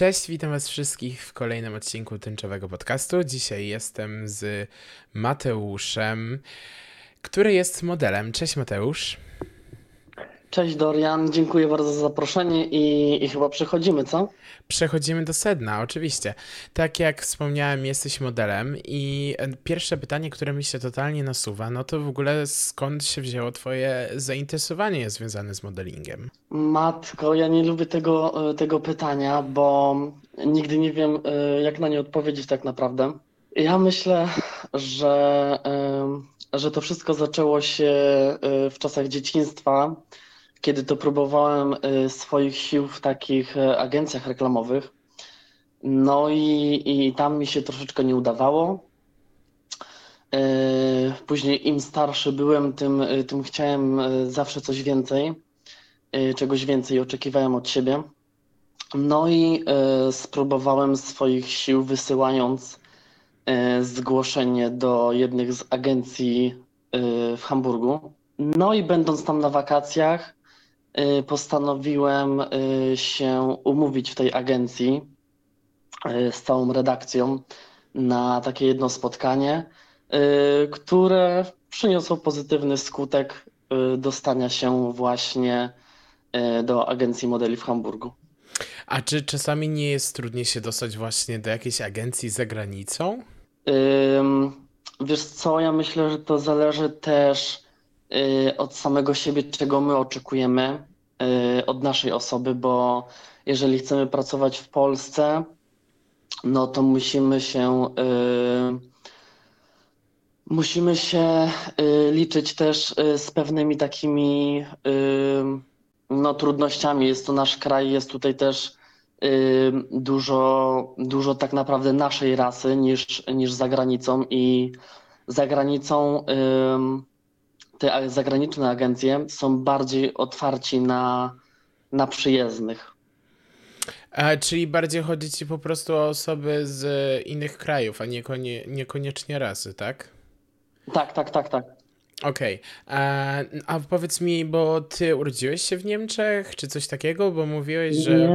Cześć, witam Was wszystkich w kolejnym odcinku Tęczowego Podcastu. Dzisiaj jestem z Mateuszem, który jest modelem. Cześć Mateusz. Cześć Dorian, dziękuję bardzo za zaproszenie i, i chyba przechodzimy, co? Przechodzimy do sedna, oczywiście. Tak jak wspomniałem, jesteś modelem i pierwsze pytanie, które mi się totalnie nasuwa, no to w ogóle skąd się wzięło twoje zainteresowanie związane z modelingiem? Matko, ja nie lubię tego, tego pytania, bo nigdy nie wiem, e, jak na nie odpowiedzieć tak naprawdę. Ja myślę, że, e, że to wszystko zaczęło się e, w czasach dzieciństwa kiedy to próbowałem y, swoich sił w takich y, agencjach reklamowych. No i, i tam mi się troszeczkę nie udawało. Y, później im starszy byłem, tym, tym chciałem zawsze coś więcej, czegoś więcej oczekiwałem od siebie. No i spróbowałem swoich sił wysyłając zgłoszenie do jednych z agencji w Hamburgu. No i będąc tam na wakacjach, postanowiłem y, się umówić w tej agencji y, z całą redakcją na takie jedno spotkanie, które przyniosło pozytywny skutek dostania się właśnie do agencji modeli w Hamburgu. A czy czasami nie jest trudniej się dostać właśnie do jakiejś agencji za granicą? Wiesz co, ja myślę, że to zależy też Y, od samego siebie, czego my oczekujemy y, od naszej osoby, bo jeżeli chcemy pracować w Polsce, no to musimy się y, musimy się liczyć też z pewnymi takimi no, trudnościami. Jest to nasz kraj, jest tutaj też dużo, dużo tak naprawdę naszej rasy niż, niż za granicą i za granicą te zagraniczne agencje są bardziej otwarci na, na przyjezdnych. A, czyli bardziej chodzi ci po prostu o osoby z innych krajów, a niekonie, niekoniecznie rasy, tak? Tak, tak, tak, tak. Okej. Okay. A powiedz mi, bo ty urodziłeś się w Niemczech, czy coś takiego? Bo mówiłeś, że. Nie.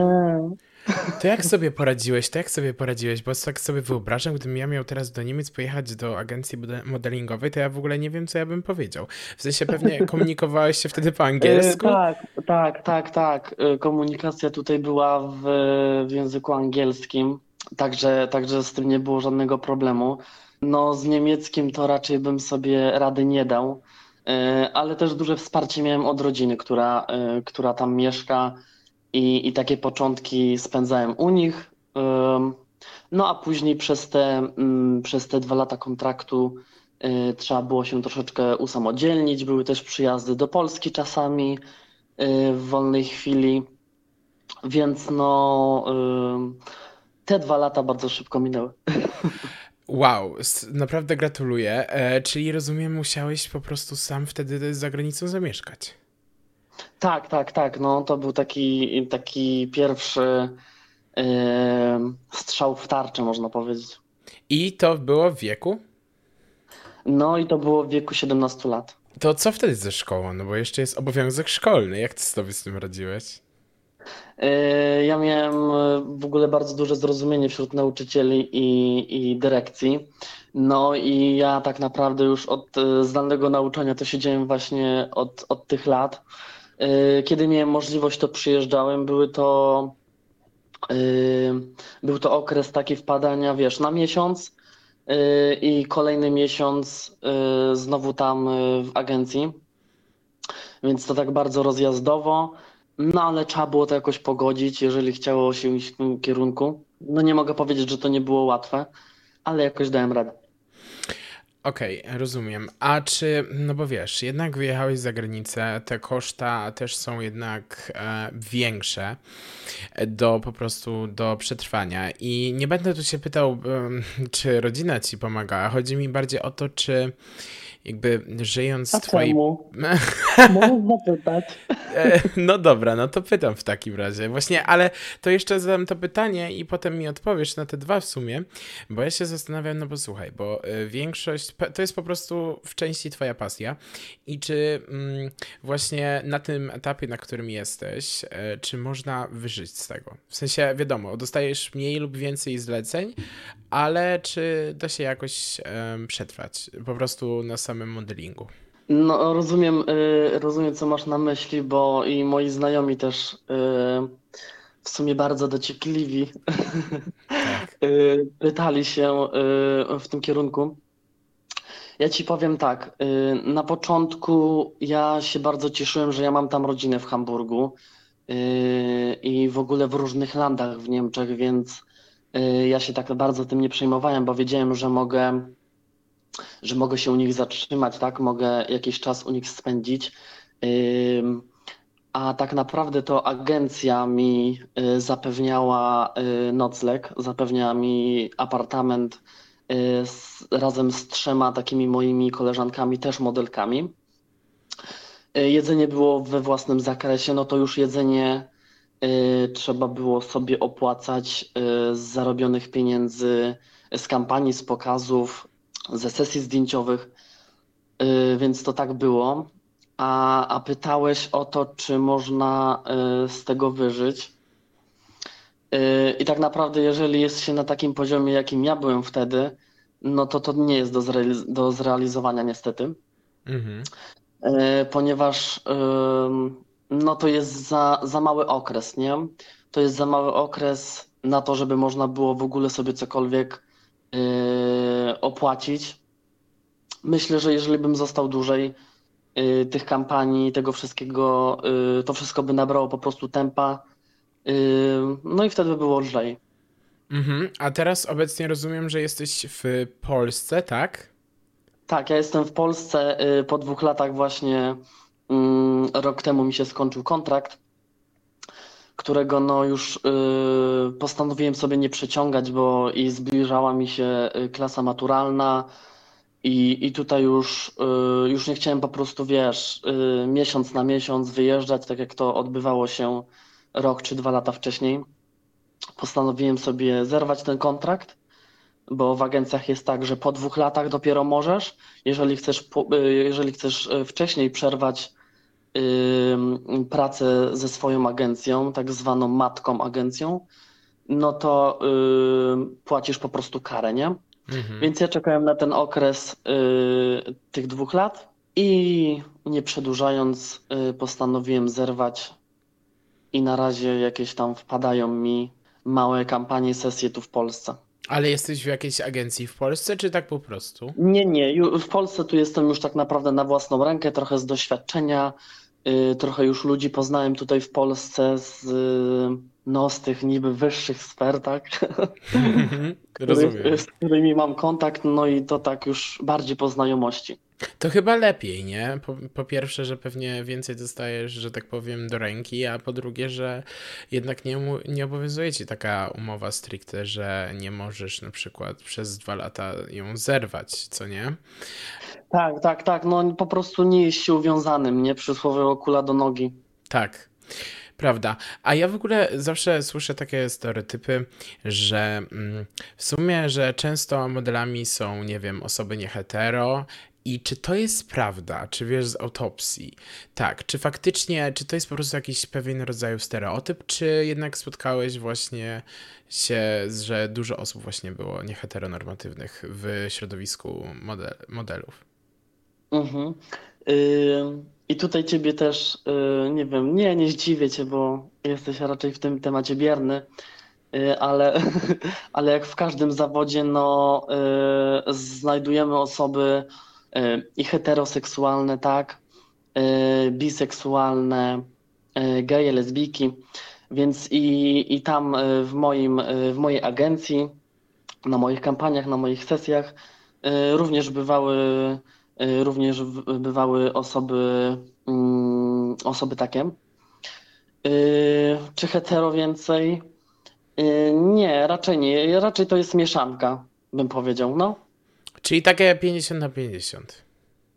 To jak sobie poradziłeś? To jak sobie poradziłeś? Bo tak sobie wyobrażam, gdybym ja miał teraz do Niemiec pojechać do agencji modelingowej, to ja w ogóle nie wiem, co ja bym powiedział. W sensie pewnie komunikowałeś się wtedy po angielsku? E, tak, tak, tak, tak. E, komunikacja tutaj była w, w języku angielskim, także, także z tym nie było żadnego problemu. No z niemieckim to raczej bym sobie rady nie dał, e, ale też duże wsparcie miałem od rodziny, która, która tam mieszka i, i takie początki spędzałem u nich. No a później przez te, mm, przez te dwa lata kontraktu y, trzeba było się troszeczkę usamodzielnić. Były też przyjazdy do Polski czasami y, w wolnej chwili, więc no te dwa lata bardzo szybko minęły. Wow, naprawdę gratuluję. E, czyli rozumiem, musiałeś po prostu sam wtedy za granicą zamieszkać. Tak, tak, tak. No, to był taki, taki pierwszy yy, strzał w tarczę, można powiedzieć. I to było w wieku? No i to było w wieku 17 lat. To co wtedy ze szkołą? No bo jeszcze jest obowiązek szkolny. Jak ty sobie z tym radziłeś? Yy, ja miałem w ogóle bardzo duże zrozumienie wśród nauczycieli i, i dyrekcji. No i ja tak naprawdę już od zdalnego nauczania to siedziałem właśnie od, od tych lat. Y, kiedy miałem możliwość, to przyjeżdżałem. Były to, y, był to okres taki wpadania, wiesz, na miesiąc y, i kolejny miesiąc znowu tam w agencji. Więc to tak bardzo rozjazdowo. No ale trzeba było to jakoś pogodzić, jeżeli chciało się iść w tym kierunku. No nie mogę powiedzieć, że to nie było łatwe, ale jakoś dałem radę. Okej, okay, rozumiem. A czy, no bo wiesz, jednak wyjechałeś za granicę, te koszta też są jednak e, większe do po prostu do przetrwania. I nie będę tu się pytał, e, czy rodzina ci pomagała. Chodzi mi bardziej o to, czy jakby żyjąc A twojej... czemu? Możesz zapytać. E, No dobra, no to pytam w takim razie. Właśnie, ale to jeszcze zadam to pytanie i potem mi odpowiesz na te dwa w sumie, bo ja się zastanawiam, no bo słuchaj, bo e, większość, to jest po prostu w części twoja pasja i czy mm, właśnie na tym etapie, na którym jesteś, e, czy można wyżyć z tego? W sensie, wiadomo, dostajesz mniej lub więcej zleceń, ale czy da się jakoś przetrwać po prostu na samym modelingu? No, rozumiem, y, rozumiem, co masz na myśli, bo i moi znajomi też y, w sumie bardzo dociekliwi Tak. y, pytali się w tym kierunku. Ja ci powiem tak, na początku ja się bardzo cieszyłem, że ja mam tam rodzinę w Hamburgu i w ogóle w różnych landach w Niemczech, więc ja się tak bardzo tym nie przejmowałem, bo wiedziałem, że mogę że mogę się u nich zatrzymać, tak? Mogę jakiś czas u nich spędzić. A tak naprawdę to agencja mi y, zapewniała y, nocleg, zapewniała mi apartament y, z, razem z trzema takimi moimi koleżankami, też modelkami. Jedzenie było we własnym zakresie, no to już jedzenie trzeba było sobie opłacać z zarobionych pieniędzy, z kampanii, z pokazów, ze sesji zdjęciowych, y, więc to tak było. A, a pytałeś o to, czy można y, z tego wyżyć. Y, I tak naprawdę, jeżeli jest się na takim poziomie, jakim ja byłem wtedy, no to to nie jest do, zrealiz- do zrealizowania niestety. Mhm. Ponieważ no to jest za, za mały okres, nie? To jest za mały okres na to, żeby można było w ogóle sobie cokolwiek opłacić. Myślę, że jeżeli bym został dłużej, yy, tych kampanii, tego wszystkiego, yy, to wszystko by nabrało po prostu tempa. Yy, no i wtedy by było lżej. Mhm. A teraz obecnie rozumiem, że jesteś w Polsce, tak? Tak, ja jestem w Polsce. Po dwóch latach właśnie mm, rok temu mi się skończył kontrakt, którego no już y, postanowiłem sobie nie przeciągać, bo i zbliżała mi się y, klasa maturalna i, i tutaj już, y, już nie chciałem po prostu, wiesz, miesiąc na miesiąc wyjeżdżać, tak jak to odbywało się rok czy dwa lata wcześniej. Postanowiłem sobie zerwać ten kontrakt bo w agencjach jest tak, że po dwóch latach dopiero możesz, jeżeli chcesz, jeżeli chcesz wcześniej przerwać pracę ze swoją agencją, tak zwaną matką agencją, no to płacisz po prostu karę, nie? Mhm. Więc ja czekałem na ten okres y, tych dwóch lat i nie przedłużając, y, postanowiłem zerwać i na razie jakieś tam wpadają mi małe kampanie, sesje tu w Polsce. Ale jesteś w jakiejś agencji w Polsce, czy tak po prostu? Nie, nie. W Polsce tu jestem już tak naprawdę na własną rękę, trochę z doświadczenia, trochę już ludzi poznałem tutaj w Polsce z, y, no, z tych niby wyższych sfer, tak? Mhm. Rozumiem. Z którymi mam kontakt, no i to tak już bardziej po znajomości. To chyba lepiej, nie? Po, po pierwsze, że pewnie więcej dostajesz, że tak powiem, do ręki, a po drugie, że jednak nie, nie obowiązuje ci taka umowa stricte, że nie możesz na przykład przez dwa lata ją zerwać, co nie? Tak, tak, tak. No po prostu nie jest się uwiązanym, nie? Przysłowiowo kula do nogi. Tak, prawda. A ja w ogóle zawsze słyszę takie stereotypy, że mm, w sumie, że często modelami są, nie wiem, osoby niehetero. I czy to jest prawda? Czy wiesz z autopsji? Tak, czy faktycznie, czy to jest po prostu jakiś pewien rodzaj stereotyp, czy jednak spotkałeś właśnie się, że dużo osób właśnie było nieheteronormatywnych w środowisku model, modelów? Mhm. Ym, I tutaj ciebie też, y, nie wiem, nie, nie zdziwię cię, bo jesteś raczej w tym temacie bierny, y, ale, ale jak w każdym zawodzie, no, y, znajdujemy osoby i heteroseksualne, tak, y, biseksualne, y, geje, lesbijki, więc i, i tam w moim, w mojej agencji, na moich kampaniach, na moich sesjach również bywały Również bywały osoby, mm, osoby takie. Czy hetero więcej? Nie, raczej nie. Raczej to jest mieszanka, bym powiedział. No, Czyli takie 50 na 50.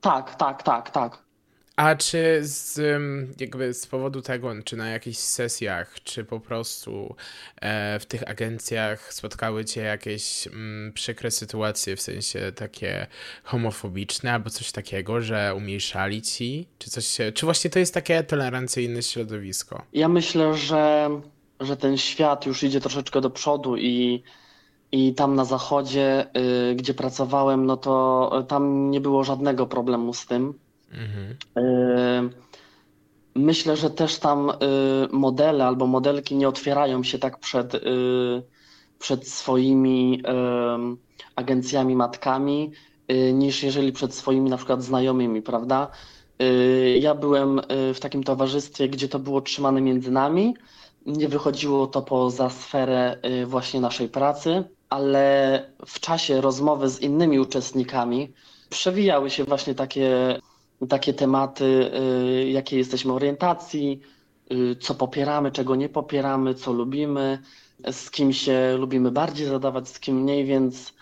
Tak, tak, tak, tak. A czy z, jakby z powodu tego, czy na jakichś sesjach, czy po prostu e, w tych agencjach spotkały cię jakieś mm, przykre sytuacje, w sensie takie homofobiczne albo coś takiego, że umniejszali ci? Czy coś się, czy właśnie to jest takie tolerancyjne środowisko? Ja myślę, że, że ten świat już idzie troszeczkę do przodu i, i tam na zachodzie, y, gdzie pracowałem, no to tam nie było żadnego problemu z tym. Mhm. Y, myślę, że też tam y, modele albo modelki nie otwierają się tak przed, y, przed swoimi agencjami matkami, niż jeżeli przed swoimi na przykład znajomymi, prawda? Ja byłem w takim towarzystwie, gdzie to było trzymane między nami. Nie wychodziło to poza sferę właśnie naszej pracy, ale w czasie rozmowy z innymi uczestnikami przewijały się właśnie takie takie tematy, y, jakiej jesteśmy orientacji, y, co popieramy, czego nie popieramy, co lubimy, z kim się lubimy bardziej zadawać, z kim mniej, więc,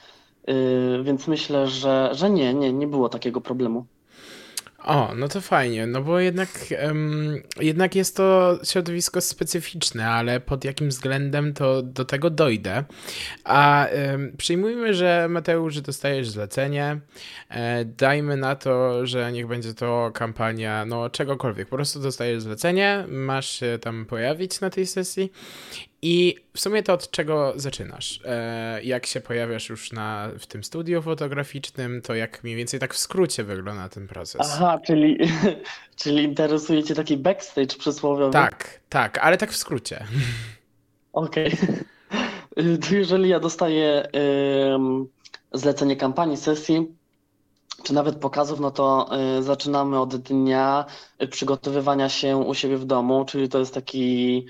y, więc myślę, że, że nie, nie, nie było takiego problemu. O, no to fajnie, no bo jednak, um, jednak jest to środowisko specyficzne, ale pod jakim względem to do tego dojdę. A um, przyjmujmy, że Mateusz, dostajesz zlecenie, e, dajmy na to, że niech będzie to kampania, no czegokolwiek, po prostu dostajesz zlecenie, masz się tam pojawić na tej sesji i w sumie to od czego zaczynasz? E, jak się pojawiasz już na, w tym studiu fotograficznym, to jak mniej więcej tak w skrócie wygląda ten proces? Aha, czyli, czyli interesuje Cię taki backstage przysłowiowy? Tak, tak, ale tak w skrócie. Okej. Okay. Jeżeli ja dostaję zlecenie kampanii, sesji, czy nawet pokazów, no to y, zaczynamy od dnia przygotowywania się u siebie w domu, czyli to jest taki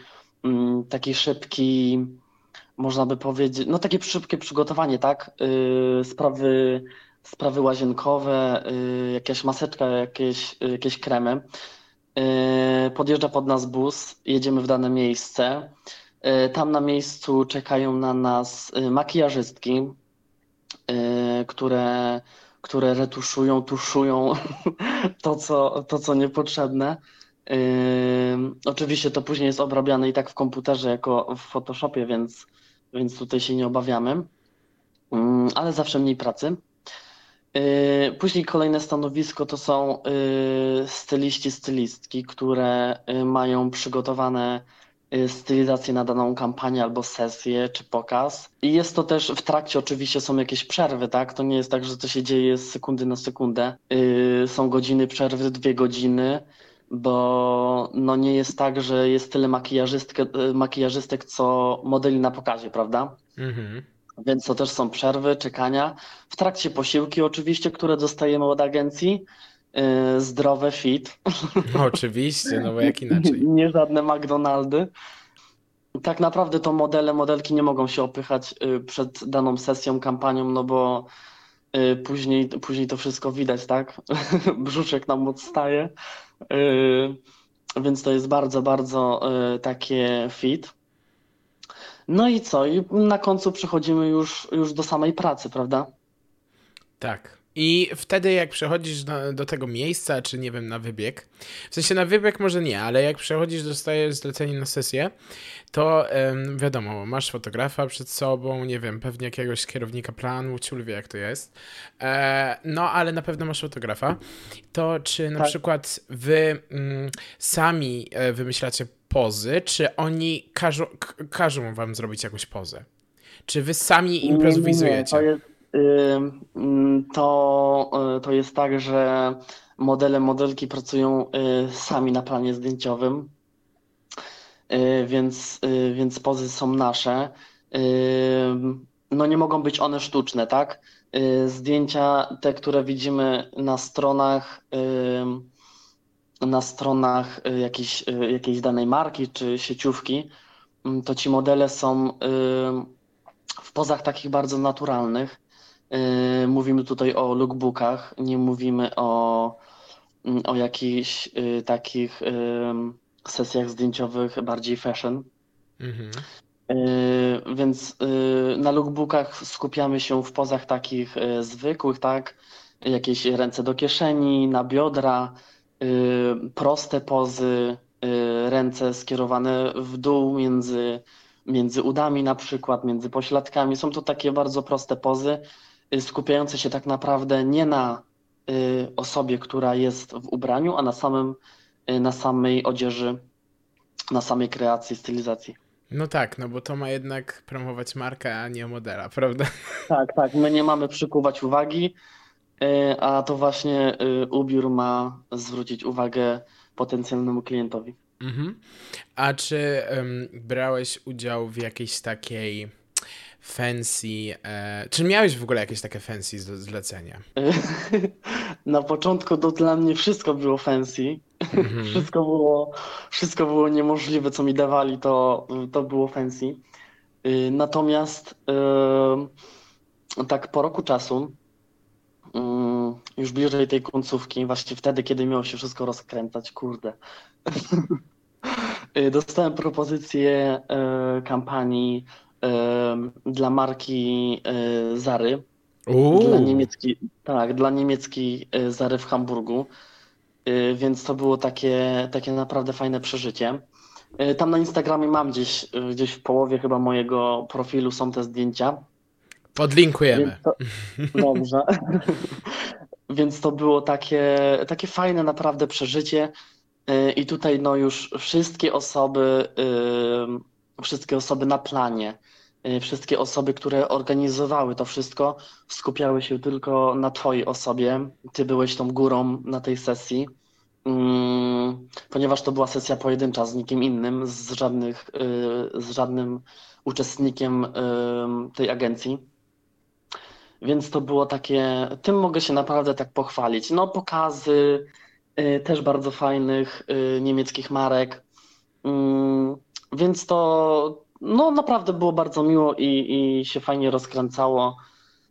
taki szybki, można by powiedzieć, no takie szybkie przygotowanie, tak? Y, sprawy, sprawy łazienkowe, y, jakaś maseczka, jakieś, jakieś kremy. Y, podjeżdża pod nas bus, jedziemy w dane miejsce. Tam na miejscu czekają na nas makijażystki, które, które retuszują, tuszują to, co, to, co niepotrzebne. Yy, oczywiście to później jest obrabiane i tak w komputerze jako w Photoshopie, więc, więc tutaj się nie obawiamy, yy, ale zawsze mniej pracy. Yy, później kolejne stanowisko to są yy, styliści, stylistki, które yy, mają przygotowane yy, stylizację na daną kampanię albo sesję czy pokaz. I jest to też w trakcie oczywiście są jakieś przerwy, tak? To nie jest tak, że to się dzieje z sekundy na sekundę. Są godziny przerwy, dwie godziny bo no nie jest tak, że jest tyle makijażystek, co modeli na pokazie, prawda? Mhm. Więc to też są przerwy, czekania. W trakcie posiłki oczywiście, które dostajemy od agencji. Yy, zdrowe, fit. oczywiście, no bo jak inaczej. nie żadne McDonaldy. Tak naprawdę to modele, modelki nie mogą się opychać yy, przed daną sesją, kampanią, no bo yy, później, później to wszystko widać, tak? Brzuszek nam odstaje. Yy, więc to jest bardzo, bardzo yy, takie fit. No i co? I na końcu przechodzimy już, już do samej pracy, prawda? Tak. I wtedy, jak przechodzisz do, do, tego miejsca, czy nie wiem, na wybieg, w sensie na wybieg może nie, ale jak przechodzisz, dostajesz zlecenie na sesję, to ym, wiadomo, masz fotografa przed sobą, nie wiem, pewnie jakiegoś kierownika planu, ciul wie jak to jest. E, no, ale na pewno masz fotografa. To czy na tak. przykład wy mm, sami e, wymyślacie pozy, czy oni każą, każą wam zrobić jakąś pozę? Czy wy sami improwizujecie? Nie, nie, nie to, y, to jest tak, że modele, modelki pracują y, sami na planie zdjęciowym, y, więc, więc pozy są nasze. No nie mogą być one sztuczne, tak? Zdjęcia, te, które widzimy na stronach, na stronach jakiejś, jakiejś danej marki czy sieciówki, to ci modele są w pozach takich bardzo naturalnych. Yy, mówimy tutaj o lookbookach, nie mówimy o, mm, o jakichś y, takich sesjach zdjęciowych bardziej fashion. Mhm. Yy, więc y, na lookbookach skupiamy się w pozach takich y, zwykłych, tak? jakieś ręce do kieszeni, na biodra, y, proste pozy, y, ręce skierowane w dół między, między udami na przykład, między pośladkami. Są to takie bardzo proste pozy, y, skupiające się tak naprawdę nie na osobie, która jest w ubraniu, a na samym, na samej odzieży, na samej kreacji, stylizacji. No tak, no bo to ma jednak promować markę, a nie modela, prawda? Tak, tak. My nie mamy przykuwać uwagi, y, a to właśnie y, ubiór ma zwrócić uwagę potencjalnemu klientowi. Mhm. A czy um, brałeś udział w jakiejś takiej fancy. E, czy miałeś w ogóle jakieś takie fancy zlecenia? Na początku to dla mnie wszystko było fancy. Mhm. wszystko, było, wszystko było niemożliwe, co mi dawali, to, to było fancy. Y, natomiast y, tak po roku czasu, y, już bliżej tej końcówki, właśnie wtedy, kiedy miało się wszystko rozkręcać, kurde. Dostałem propozycję kampanii dla marki e, Zary. Dla niemieckiej, tak, dla niemieckiej e, Zary w Hamburgu. E, więc to było takie, takie naprawdę fajne przeżycie. Tam na Instagramie mam gdzieś, gdzieś w połowie chyba mojego profilu są te zdjęcia. Podlinkujemy. To, dobrze. Więc to było takie, takie fajne naprawdę przeżycie. I tutaj no już wszystkie osoby, wszystkie osoby na planie, Y, wszystkie osoby, które organizowały to wszystko, skupiały się tylko na Twojej osobie. Ty byłeś tą górą na tej sesji, mm, ponieważ to była sesja pojedyncza z nikim innym, z, żadnych, y, z żadnym uczestnikiem y, tej agencji. Więc to było takie, tym mogę się naprawdę tak pochwalić. No, pokazy też bardzo fajnych niemieckich marek. Więc to, no naprawdę było bardzo miło i, i się fajnie rozkręcało.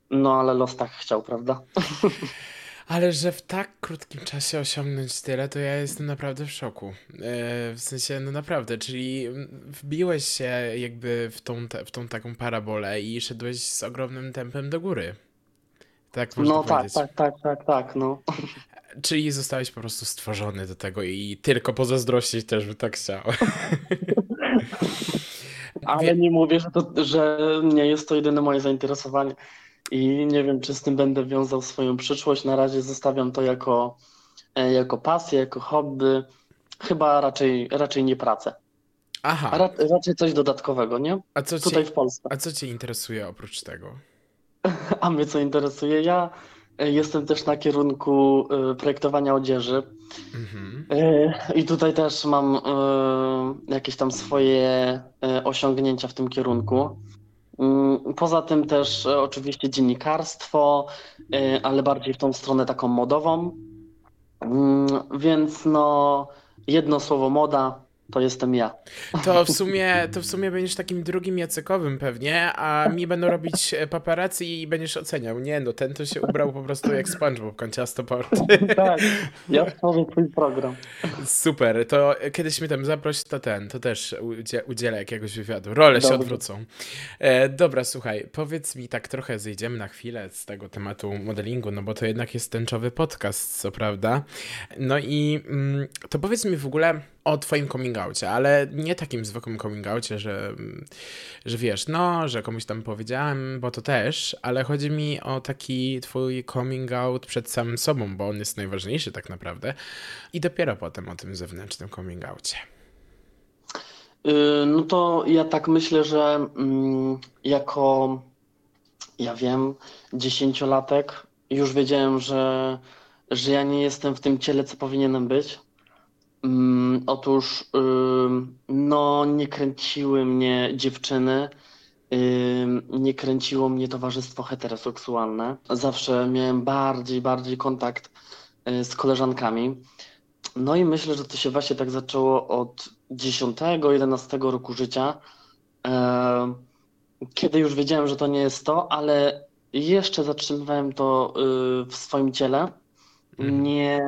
No ale los tak chciał, prawda? Ale że w tak krótkim czasie osiągnąć tyle, to ja jestem naprawdę w szoku. E, w sensie, no naprawdę, czyli wbiłeś się jakby w tą, w tą taką parabolę i szedłeś z ogromnym tempem do góry. Tak można no tak, powiedzieć. tak, tak, tak, tak, no. Czyli zostałeś po prostu stworzony do tego i tylko pozazdrościć też by tak chciał. Ale nie mówię, że, to, że nie jest to jedyne moje zainteresowanie i nie wiem, czy z tym będę wiązał swoją przyszłość. Na razie zostawiam to jako, e, jako pasję, jako hobby. Chyba raczej, raczej nie pracę. Aha. Ra, raczej coś dodatkowego, nie? A co Tutaj cię, w Polsce. A co Cię interesuje oprócz tego? A mnie co interesuje? Ja jestem też na kierunku e, projektowania odzieży. Mhm. I tutaj też mam jakieś tam swoje osiągnięcia w tym kierunku. Mm, poza tym też oczywiście dziennikarstwo, ale bardziej w tą stronę taką modową. Mm, więc no, jedno słowo moda, to jestem ja. To w sumie, to w sumie będziesz takim drugim Jacekowym pewnie, a mi będą robić e, paparazzi i będziesz oceniał. Nie no, ten to się ubrał po prostu jak SpongeBob kąciasto porty. tak, ja stworzę twój program. Super, to kiedyś mnie tam zaproś, to ten, to też udzielę jakiegoś wywiadu. Role się odwrócą. E, dobra, słuchaj, powiedz mi tak trochę, zejdziemy na chwilę z tego tematu modelingu, no bo to jednak jest tęczowy podcast, co prawda. No i mm, to powiedz mi w ogóle o twoim coming outie, ale nie takim zwykłym coming outie, że, że wiesz, no, że komuś tam powiedziałem, bo to też, ale chodzi mi o taki twój coming out przed samym sobą, bo on jest najważniejszy tak naprawdę i dopiero potem o tym zewnętrznym coming outie. Y, no to ja tak myślę, że mm, jako, ja wiem, dziesięciolatek już wiedziałem, że, że ja nie jestem w tym ciele, co powinienem być Mm, otóż no, nie kręciły mnie dziewczyny, nie kręciło mnie towarzystwo heteroseksualne. Zawsze miałem bardziej, bardziej kontakt y, z koleżankami. No i myślę, że to się właśnie tak zaczęło od 10-11 roku życia, kiedy już wiedziałem, że to nie jest to, ale jeszcze zatrzymywałem to y, w swoim ciele. Mhm. Nie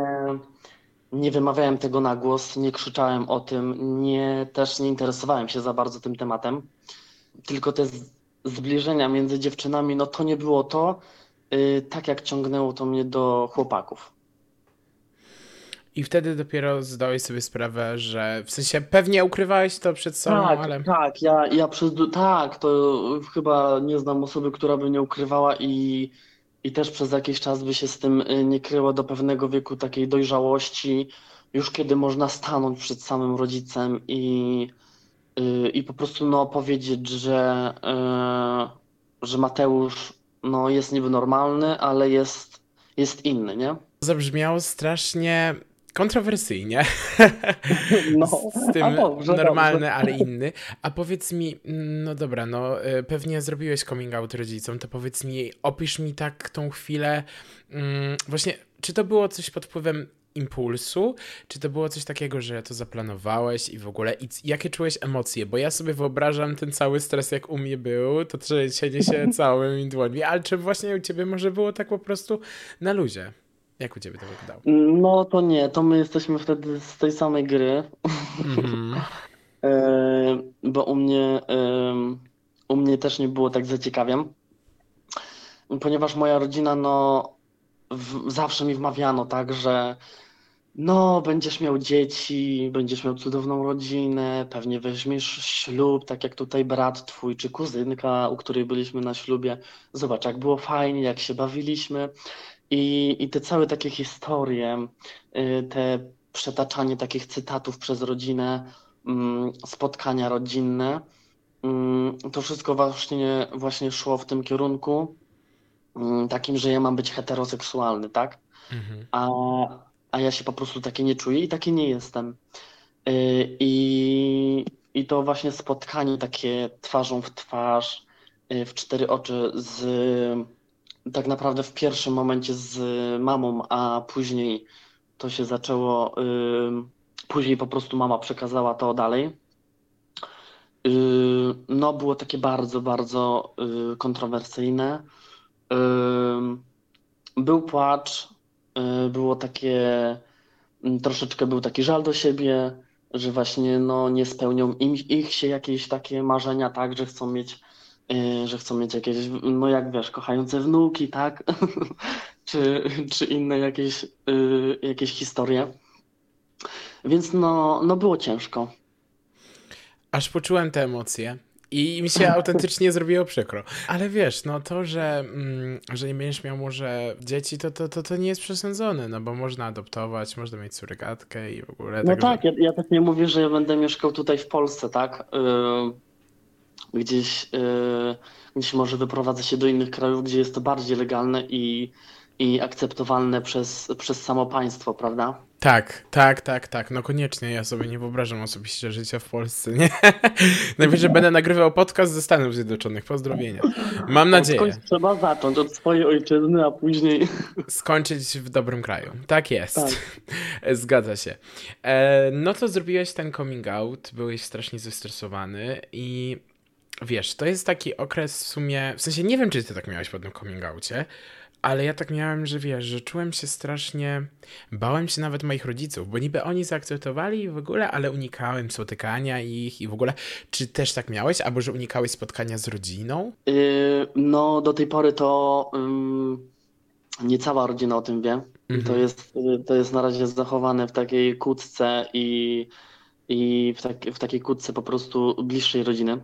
nie wymawiałem tego na głos, nie krzyczałem o tym, nie, też nie interesowałem się za bardzo tym tematem. Tylko te zbliżenia między dziewczynami, no to nie było to. y, tak jak ciągnęło to mnie do chłopaków. I wtedy dopiero zdałeś sobie sprawę, że w sensie pewnie ukrywałeś to przed sobą, Tak, ale. tak, ja, ja przez, tak, to chyba nie znam osoby, która by nie ukrywała i, i też przez jakiś czas by się z tym y, nie kryła do pewnego wieku takiej dojrzałości, już kiedy można stanąć przed samym rodzicem i, y, i po prostu no, powiedzieć, że, y, że Mateusz no, jest niby normalny, ale jest, jest inny, nie? Zabrzmiało strasznie kontrowersyjnie. No, Z tym dobrze, normalny, dobrze. ale inny. A powiedz mi, no dobra, no y, pewnie zrobiłeś coming out rodzicom, to powiedz mi, opisz mi tak tą chwilę, mm, właśnie, czy to było coś pod wpływem impulsu, czy to było coś takiego, że to zaplanowałeś i w ogóle, i jakie czułeś emocje? Bo ja sobie wyobrażam ten cały stres, jak u mnie był, to trzęsienie się całymi dłońmi, ale czy właśnie u ciebie może było tak po prostu na luzie? Jak u ciebie to wyglądało? No to nie, to my jesteśmy wtedy z tej samej gry. Mhm. E, bo u mnie, em, u mnie też nie było tak zaciekawiem, ponieważ moja rodzina, no, w, zawsze mi wmawiano tak, że no, będziesz miał dzieci, będziesz miał cudowną rodzinę, pewnie weźmiesz ślub, tak jak tutaj brat twój czy kuzynka, u której byliśmy na ślubie. Zobacz, jak było fajnie, jak się bawiliśmy. I, i te całe takie historie, y, te przetaczanie takich cytatów przez rodzinę, mm, spotkania rodzinne, mm, to wszystko właśnie, właśnie szło w tym kierunku, mm, takim, że ja mam być heteroseksualny, tak? Mhm. A, a ja się po prostu taki nie czuję i taki nie jestem. Y, I, i to właśnie spotkanie takie twarzą w twarz, y, w cztery oczy z tak naprawdę w pierwszym momencie z mamą, a później to się zaczęło, y, później po prostu mama przekazała to dalej. Y, No, było takie bardzo, bardzo y, kontrowersyjne. Y, Był płacz, y, było takie, mm, troszeczkę był taki żal do siebie, że właśnie no, nie spełnią im, ich się jakieś takie marzenia, tak, że chcą mieć, y, że chcą mieć jakieś, no jak wiesz, kochające wnuki, tak, czy, czy inne jakieś, y, jakieś historie. Więc no, no było ciężko. Aż poczułem te emocje i mi się autentycznie zrobiło przykro. Ale wiesz, no to, że, mm, że nie będziesz miał może dzieci, to, to, to, to nie jest przesądzone, no bo można adoptować, można mieć surogatkę i w ogóle. No także- tak, ja, ja tak nie mówię, że ja będę mieszkał tutaj w Polsce, tak? Yy, gdzieś, yy, gdzieś może wyprowadzę się do innych krajów, gdzie jest to bardziej legalne i, i akceptowalne przez, przez samo państwo, prawda? Tak, tak, tak, tak. No koniecznie, ja sobie nie wyobrażam osobiście życia w Polsce, nie? Najwyżej będę nagrywał podcast ze Stanów Zjednoczonych. Pozdrowienia. Mam nadzieję. Skądś trzeba zacząć od swojej ojczyzny, a później. Skończyć w dobrym kraju. Tak jest. Tak. Zgadza się. E, no to zrobiłeś ten coming out, byłeś strasznie zestresowany i wiesz, to jest taki okres w sumie, w sensie nie wiem, czy ty tak miałeś po tym coming outie, ale ja tak miałem, że wiesz, że czułem się strasznie, bałem się nawet moich rodziców, bo niby oni zaakceptowali w ogóle, ale unikałem spotykania ich i w ogóle, czy też tak miałeś, albo że unikałeś spotkania z rodziną? Yy, no, do tej pory to ym, nie cała rodzina o tym wie. Mhm. To jest, to jest na razie zachowane w takiej kłódce i, i w, tak, w takiej kłódce po prostu bliższej rodziny.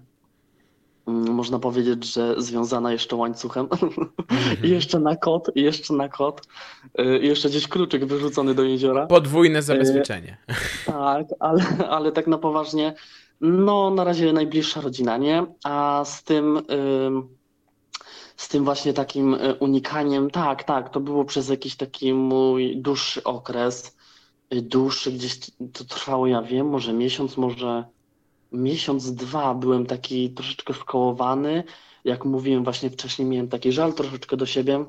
Mm, Można powiedzieć, że związana jeszcze łańcuchem. I jeszcze na kot, i jeszcze na kot. Y, I jeszcze gdzieś kluczyk wyrzucony do jeziora. Podwójne zabezpieczenie. Tak, ale, ale tak na poważnie, no na razie najbliższa rodzina, nie? A z tym, ym, z tym właśnie takim y, unikaniem, tak, tak, to było przez jakiś taki mój dłuższy okres, y, dłuższy, gdzieś to trwało, ja wiem, może miesiąc, może miesiąc, dwa byłem taki troszeczkę skołowany, jak mówiłem właśnie wcześniej, miałem taki żal troszeczkę do siebie,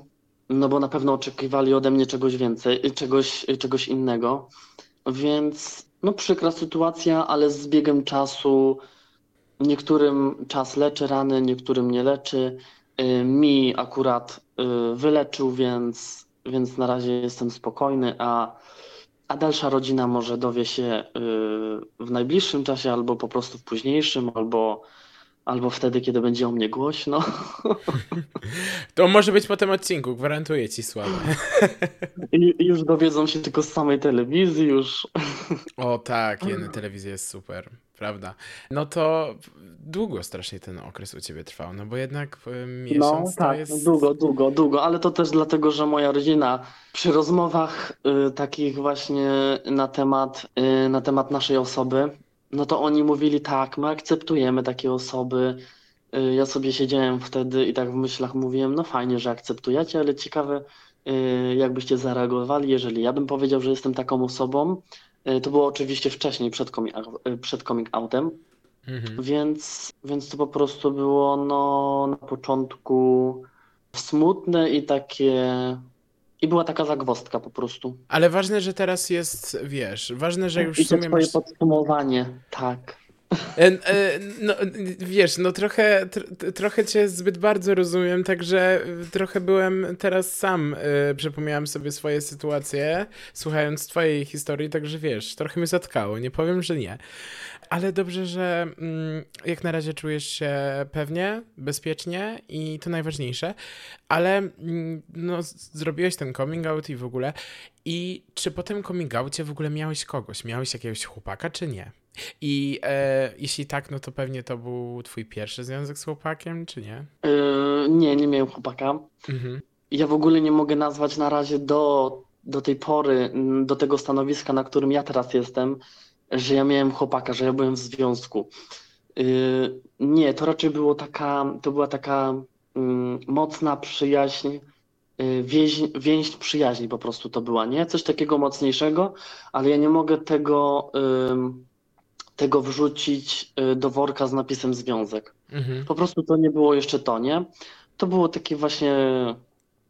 no bo na pewno oczekiwali ode mnie czegoś więcej, czegoś, czegoś innego. Więc no przykra sytuacja, ale z biegiem czasu niektórym czas leczy rany, niektórym nie leczy. Y, Mi akurat y, wyleczył, więc, więc na razie jestem spokojny, a, a dalsza rodzina może dowie się y, w najbliższym czasie, albo po prostu w późniejszym, albo, albo wtedy, kiedy będzie o mnie głośno. To może być po tym odcinku, gwarantuję ci i już dowiedzą się tylko z samej telewizji, już. O tak, jedna telewizja jest super, prawda? No to długo strasznie ten okres u ciebie trwał, no bo jednak y, No miesiąc to tak, jest... długo, długo, długo, ale to też dlatego, że moja rodzina przy rozmowach y, takich właśnie na temat, y, na temat naszej osoby, no to oni mówili tak, my akceptujemy takie osoby. Y, ja sobie siedziałem wtedy i tak w myślach mówiłem, no fajnie, że akceptujecie, ale ciekawe, y, jakbyście zareagowali, jeżeli ja bym powiedział, że jestem taką osobą. Y, to było oczywiście wcześniej, przed coming, y, przed coming outem. Mhm. Więc, więc to po prostu było no, na początku smutne i takie. I była taka zagwozdka po prostu. Ale ważne, że teraz jest, wiesz, ważne, że już I w to sumie twoje masz... podsumowanie, tak. E, e, No, wiesz, no trochę, tr- trochę cię zbyt bardzo rozumiem, także trochę byłem teraz sam, e, przypomniałem sobie swoje sytuacje, słuchając twojej historii, także wiesz, trochę mnie zatkało, nie powiem, że nie. Ale dobrze, że mm, jak na razie czujesz się pewnie, bezpiecznie i to najważniejsze, ale mm, no, zrobiłeś ten coming out i w ogóle. I czy po tym coming outie w ogóle miałeś kogoś? Miałeś jakiegoś chłopaka, czy nie? I e, jeśli tak, no to pewnie to był twój pierwszy związek z chłopakiem, czy nie? Yy, nie, nie miałem chłopaka. Mhm. Ja w ogóle nie mogę nazwać na razie do, do tej pory, mm, do tego stanowiska, na którym ja teraz jestem, że ja miałem chłopaka, że ja byłem w związku. Yy, nie, to raczej było taka, to była taka mm, mocna przyjaźń, yy, więź, więź przyjaźni po prostu to była, nie? Coś takiego mocniejszego, ale ja nie mogę tego, tego wrzucić y, do worka z napisem związek. Mhm. Po prostu to nie było jeszcze to, nie? To było takie właśnie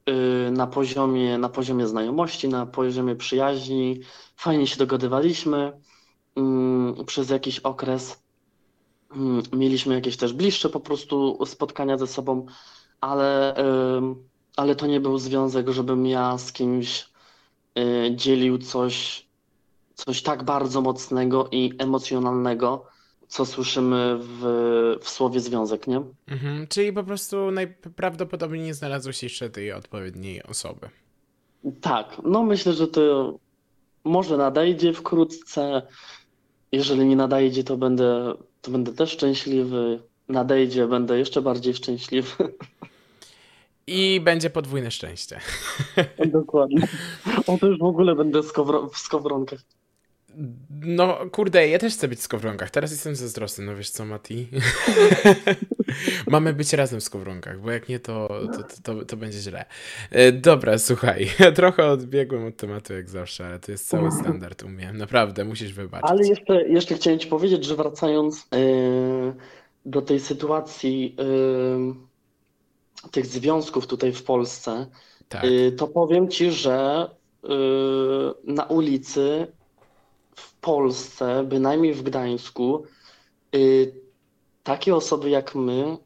y, na poziomie, na poziomie znajomości, na poziomie przyjaźni. Fajnie się dogadywaliśmy przez jakiś okres. Mm, Mieliśmy jakieś też bliższe po prostu spotkania ze sobą, ale, ale to nie był związek, żebym ja z kimś y, dzielił coś, coś tak bardzo mocnego i emocjonalnego, co słyszymy w, w słowie związek, nie? Mhm. Czyli po prostu najprawdopodobniej nie znalazłeś jeszcze tej odpowiedniej osoby. Tak, no myślę, że to może nadejdzie wkrótce. Jeżeli nie nadejdzie, to będę, to będę też szczęśliwy. Nadejdzie, będę jeszcze bardziej szczęśliwy. I będzie podwójne szczęście. Dokładnie. O, to już w ogóle będę w skowronkach. No, kurde, ja też chcę być w skowronkach. Teraz jestem zazdrosny, no wiesz co, Mati? Mamy być razem w skowronkach, bo jak nie, to, to, to, to będzie źle. E, Dobra, słuchaj, trochę odbiegłem od tematu jak zawsze, ale to jest cały standard u mnie. Naprawdę, musisz wybaczyć. Ale jeszcze, jeszcze chciałem Ci powiedzieć, że wracając yy, do tej sytuacji yy, tych związków tutaj w Polsce, Tak. yy, to powiem Ci, że na ulicy Polsce, bynajmniej w Gdańsku, yy, takie osoby jak my,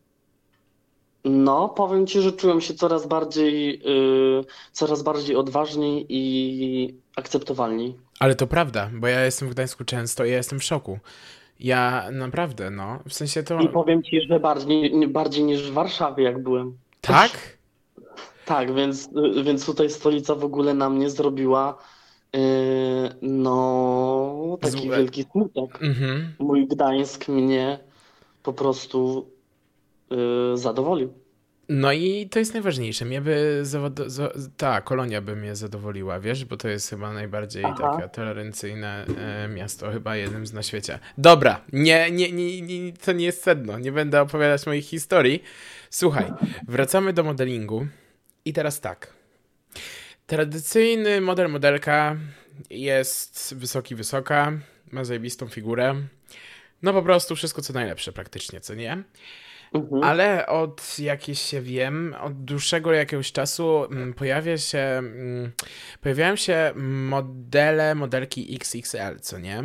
no powiem Ci, że czułem się coraz bardziej, yy, coraz bardziej odważniej i akceptowalni. Ale to prawda, bo ja jestem w Gdańsku często i ja jestem w szoku. Ja naprawdę, no, w sensie to... I powiem ci, że bardziej, bardziej niż w Warszawie, jak byłem. Tak? Tak, więc, więc tutaj stolica w ogóle na mnie zrobiła no taki Złe. wielki smutek. Mhm. Mój Gdańsk mnie po prostu yy, zadowolił. No i to jest najważniejsze. Mnie by zawod... za... ta kolonia by mnie zadowoliła, wiesz, bo to jest chyba najbardziej Aha. takie tolerancyjne e, miasto, chyba jednym z na świecie. Dobra, nie, nie, nie, nie, to nie jest sedno, nie będę opowiadać moich historii. Słuchaj, wracamy do modelingu i teraz tak. Tradycyjny model modelka jest wysoki, wysoka, ma zajebistą figurę. No po prostu wszystko co najlepsze praktycznie, co nie? Mhm. Ale od jakieś się wiem, od dłuższego jakiegoś czasu mm, pojawia się, mm, pojawiają się modele, modelki XXL, co nie?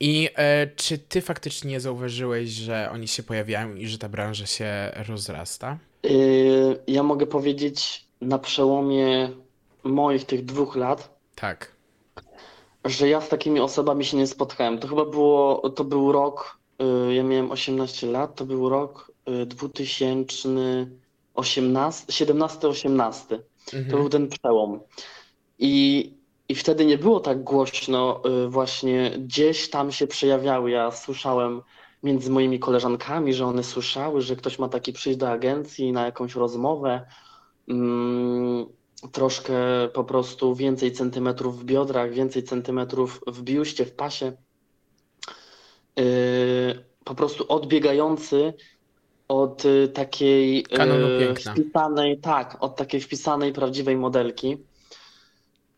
I e, czy ty faktycznie zauważyłeś, że oni się pojawiają i że ta branża się rozrasta? Yy, ja mogę powiedzieć na przełomie moich tych dwóch lat, Tak. że ja z takimi osobami się nie spotkałem. To chyba było, to był rok y, ja miałem 18 lat, to był rok y, 2018, 17-18. To Mhm. był ten przełom. I, I wtedy nie było tak głośno, y, właśnie gdzieś tam się przejawiały. Ja słyszałem między moimi koleżankami, że one słyszały, że ktoś ma taki przyjść do agencji na jakąś rozmowę. Mm, troszkę po prostu więcej centymetrów w biodrach, więcej centymetrów w biuście, w pasie. Yy, po prostu odbiegający od y, takiej y, wpisanej, tak, od takiej wpisanej prawdziwej modelki.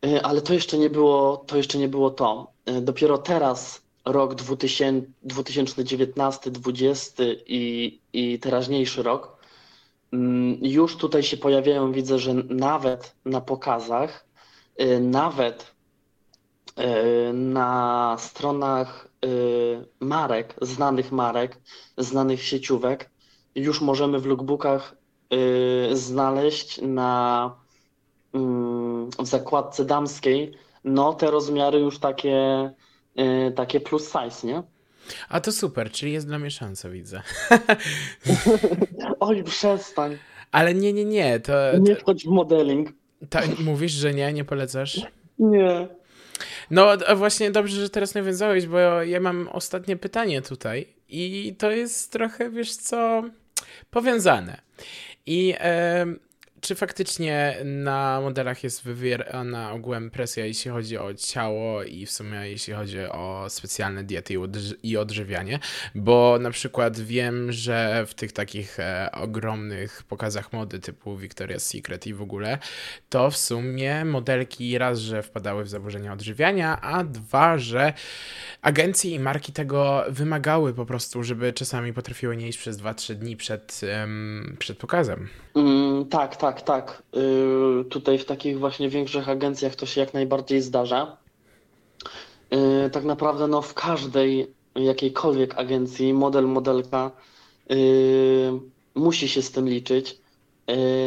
Y, Ale to jeszcze nie było, to jeszcze nie było to. Y, Dopiero teraz, rok 2000, 2019, 2020 i, i teraźniejszy rok, już tutaj się pojawiają, widzę, że nawet na pokazach, y, nawet y, na stronach y, marek, znanych marek, znanych sieciówek, już możemy w lookbookach znaleźć na mm, w zakładce damskiej, no te rozmiary już takie, takie plus size, nie? A to super, czyli jest dla mnie szansa, widzę. Oj, przestań, Ale nie, nie, nie, to, nie wchodź w modeling. to mówisz, że nie, nie polecasz? Nie. No właśnie dobrze, że teraz nawiązałeś, bo ja mam ostatnie pytanie tutaj i to jest trochę, wiesz co, powiązane. I em, czy faktycznie na modelach jest wywierana ogółem presja, jeśli chodzi o ciało i w sumie jeśli chodzi o specjalne diety i, odży- i odżywianie? Bo na przykład wiem, że w tych takich e, ogromnych pokazach mody typu Victoria's Secret i w ogóle, to w sumie modelki raz, że wpadały w zaburzenia odżywiania, a dwa, że agencje i marki tego wymagały po prostu, żeby czasami potrafiły nie iść przez 2-3 dni przed, przed pokazem. Mm, tak, tak, tak. Y, tutaj w takich właśnie większych agencjach to się jak najbardziej zdarza. Y, tak naprawdę no, w każdej jakiejkolwiek agencji model, modelka y, musi się z tym liczyć.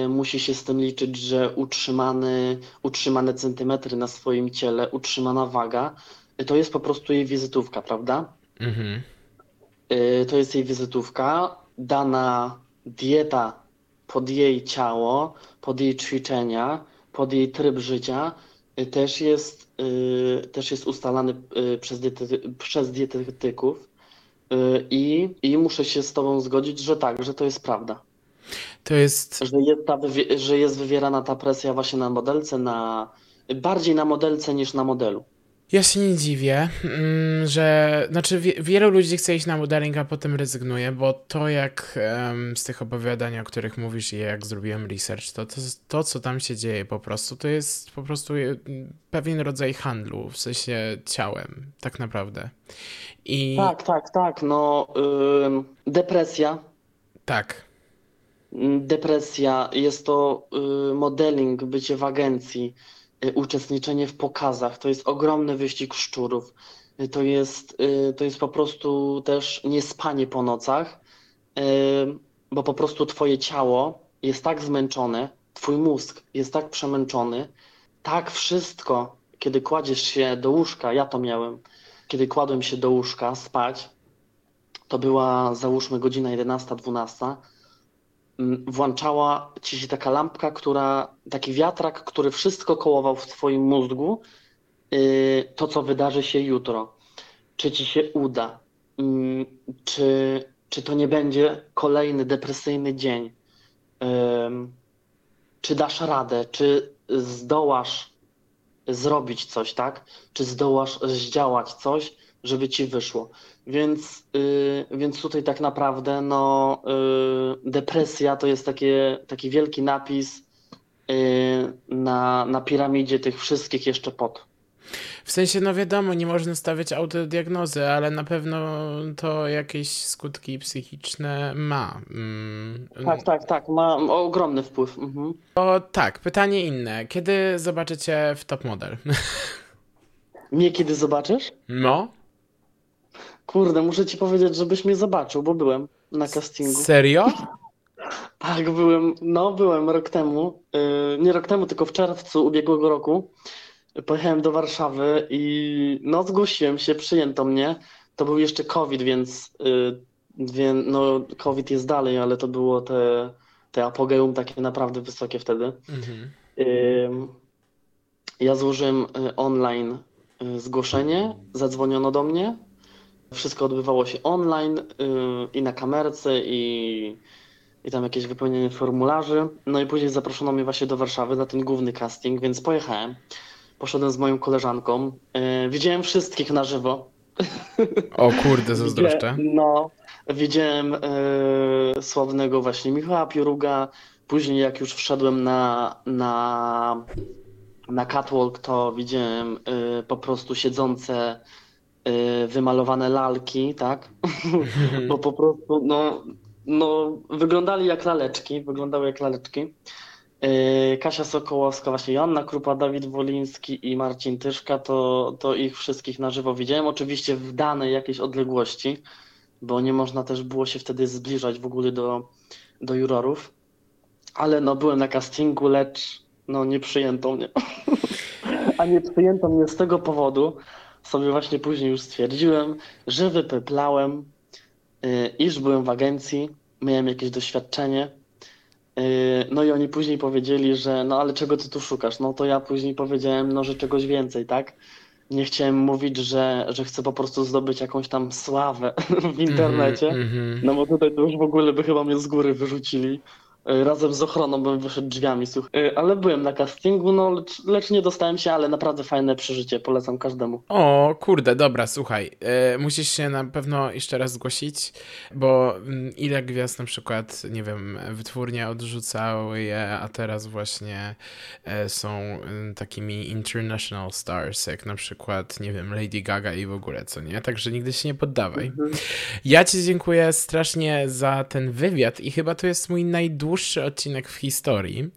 Y, musi się z tym liczyć, że utrzymany, utrzymane centymetry na swoim ciele, utrzymana waga, y, to jest po prostu jej wizytówka, prawda? Mhm. Y, To jest jej wizytówka, dana dieta pod jej ciało, pod jej ćwiczenia, pod jej tryb życia y, też jest, y, też jest ustalany y, przez, diety, przez dietetyków i, i muszę się z Tobą zgodzić, że tak, że to jest prawda, To jest. że jest, ta, że jest wywierana ta presja właśnie na modelce, na, bardziej na modelce niż na modelu. Ja się nie dziwię, mm, że. Znaczy, wie, wielu ludzi chce iść na modeling, a potem rezygnuje, bo to, jak z tych opowiadań, o których mówisz, i jak zrobiłem research, to, to to, co tam się dzieje po prostu, to jest po prostu e, pewien rodzaj handlu, w sensie ciałem, tak naprawdę. I Tak, tak, tak, no ym, depresja tak. Depresja, jest to y, modeling, bycie w agencji, uczestniczenie w pokazach. To jest ogromny wyścig szczurów. Y, To jest, y, to jest po prostu też niespanie po nocach, y, bo po prostu twoje ciało jest tak zmęczone, twój mózg jest tak przemęczony, tak wszystko, kiedy kładziesz się do łóżka, ja to miałem, kiedy kładłem się do łóżka spać, to była załóżmy godzina 11-12 mm, włączała ci się taka lampka, która, taki wiatrak, który wszystko kołował w twoim mózgu, yy, to co wydarzy się jutro, czy ci się uda, mm, czy, czy to nie będzie kolejny depresyjny dzień, czy dasz radę, czy zdołasz zrobić coś, tak? Czy zdołasz zdziałać coś, żeby ci wyszło. Więc, y, więc tutaj tak naprawdę no, y, depresja to jest takie, taki wielki napis y, na, na piramidzie tych wszystkich jeszcze pod. W sensie, no wiadomo, nie można stawiać autodiagnozy, ale na pewno to jakieś skutki psychiczne ma. Mm, Tak, tak, tak, ma ogromny wpływ. Mhm. To tak, pytanie inne. Kiedy zobaczycie w Top Model? Mnie kiedy zobaczysz? No? Kurde, muszę ci powiedzieć, żebyś mnie zobaczył, bo byłem na castingu. Serio? Tak, byłem, no byłem rok temu, yy, nie rok temu, tylko w czerwcu ubiegłego roku. Pojechałem do Warszawy i no zgłosiłem się, przyjęto mnie. to był jeszcze COVID, więc, y, wie, no COVID jest dalej, ale to było te, te apogeum takie naprawdę wysokie wtedy. Mhm. Ym, Ja złożyłem y, online y, zgłoszenie, zadzwoniono do mnie. Wszystko odbywało się online y, i na kamerce, i, i tam jakieś wypełnienie formularzy. No i później zaproszono mnie właśnie do Warszawy na ten główny casting, więc pojechałem. Poszedłem z moją koleżanką. Y, Widziałem wszystkich na żywo. O kurde, zazdroszczę. No, widziałem e, sławnego właśnie Michała Pioruga. Później jak już wszedłem na, na, na catwalk, to widziałem e, po prostu siedzące wymalowane lalki, tak? Bo po prostu, no, no, wyglądali jak laleczki, wyglądały jak laleczki. E, Kasia Sokołowska, właśnie Joanna Krupa, Dawid Woliński i Marcin Tyszka, to, to ich wszystkich na żywo widziałem. Oczywiście w danej jakiejś odległości, bo nie można też było się wtedy zbliżać w ogóle do, do jurorów. Ale no, byłem na castingu, lecz no, nie przyjęto mnie. A nie przyjęto mnie z tego powodu, sobie właśnie później już stwierdziłem, że wypeplałem, y, iż byłem w agencji, miałem jakieś doświadczenie. Yy, No i oni później powiedzieli, że no ale czego ty tu szukasz? No to ja później powiedziałem, no że czegoś więcej, tak? Nie chciałem mówić, że, że chcę po prostu zdobyć jakąś tam sławę w internecie. Mhm, mhm. No bo tutaj to już w ogóle by chyba mnie z góry wyrzucili. Yy, Razem z ochroną bym wyszedł drzwiami, słuchaj. Yy, Ale byłem na castingu, no lecz, lecz nie dostałem się, ale naprawdę fajne przeżycie, polecam każdemu. O, kurde, dobra, słuchaj. E, musisz się na pewno jeszcze raz zgłosić, bo mm, ile gwiazd na przykład, nie wiem, wytwórnie odrzucały je, a teraz właśnie e, są mm, takimi international stars, jak na przykład, nie wiem, Lady Gaga i w ogóle, co nie? Także nigdy się nie poddawaj. Mhm. Ja ci dziękuję strasznie za ten wywiad i chyba to jest mój najdłuższy odcinek w historii,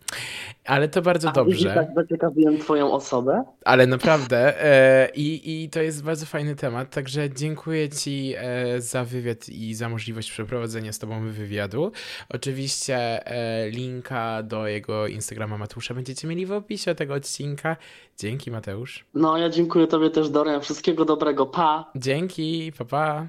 ale to bardzo A dobrze. tak zaciekawiłem twoją osobę. Ale naprawdę. E, i, I to jest bardzo fajny temat. Także dziękuję Ci e, za wywiad i za możliwość przeprowadzenia z Tobą wywiadu. Oczywiście e, linka do jego Instagrama Mateusza będziecie mieli w opisie tego odcinka. Dzięki, Mateusz. No ja dziękuję tobie też, Dorian. Wszystkiego dobrego. Pa! Dzięki, pa pa.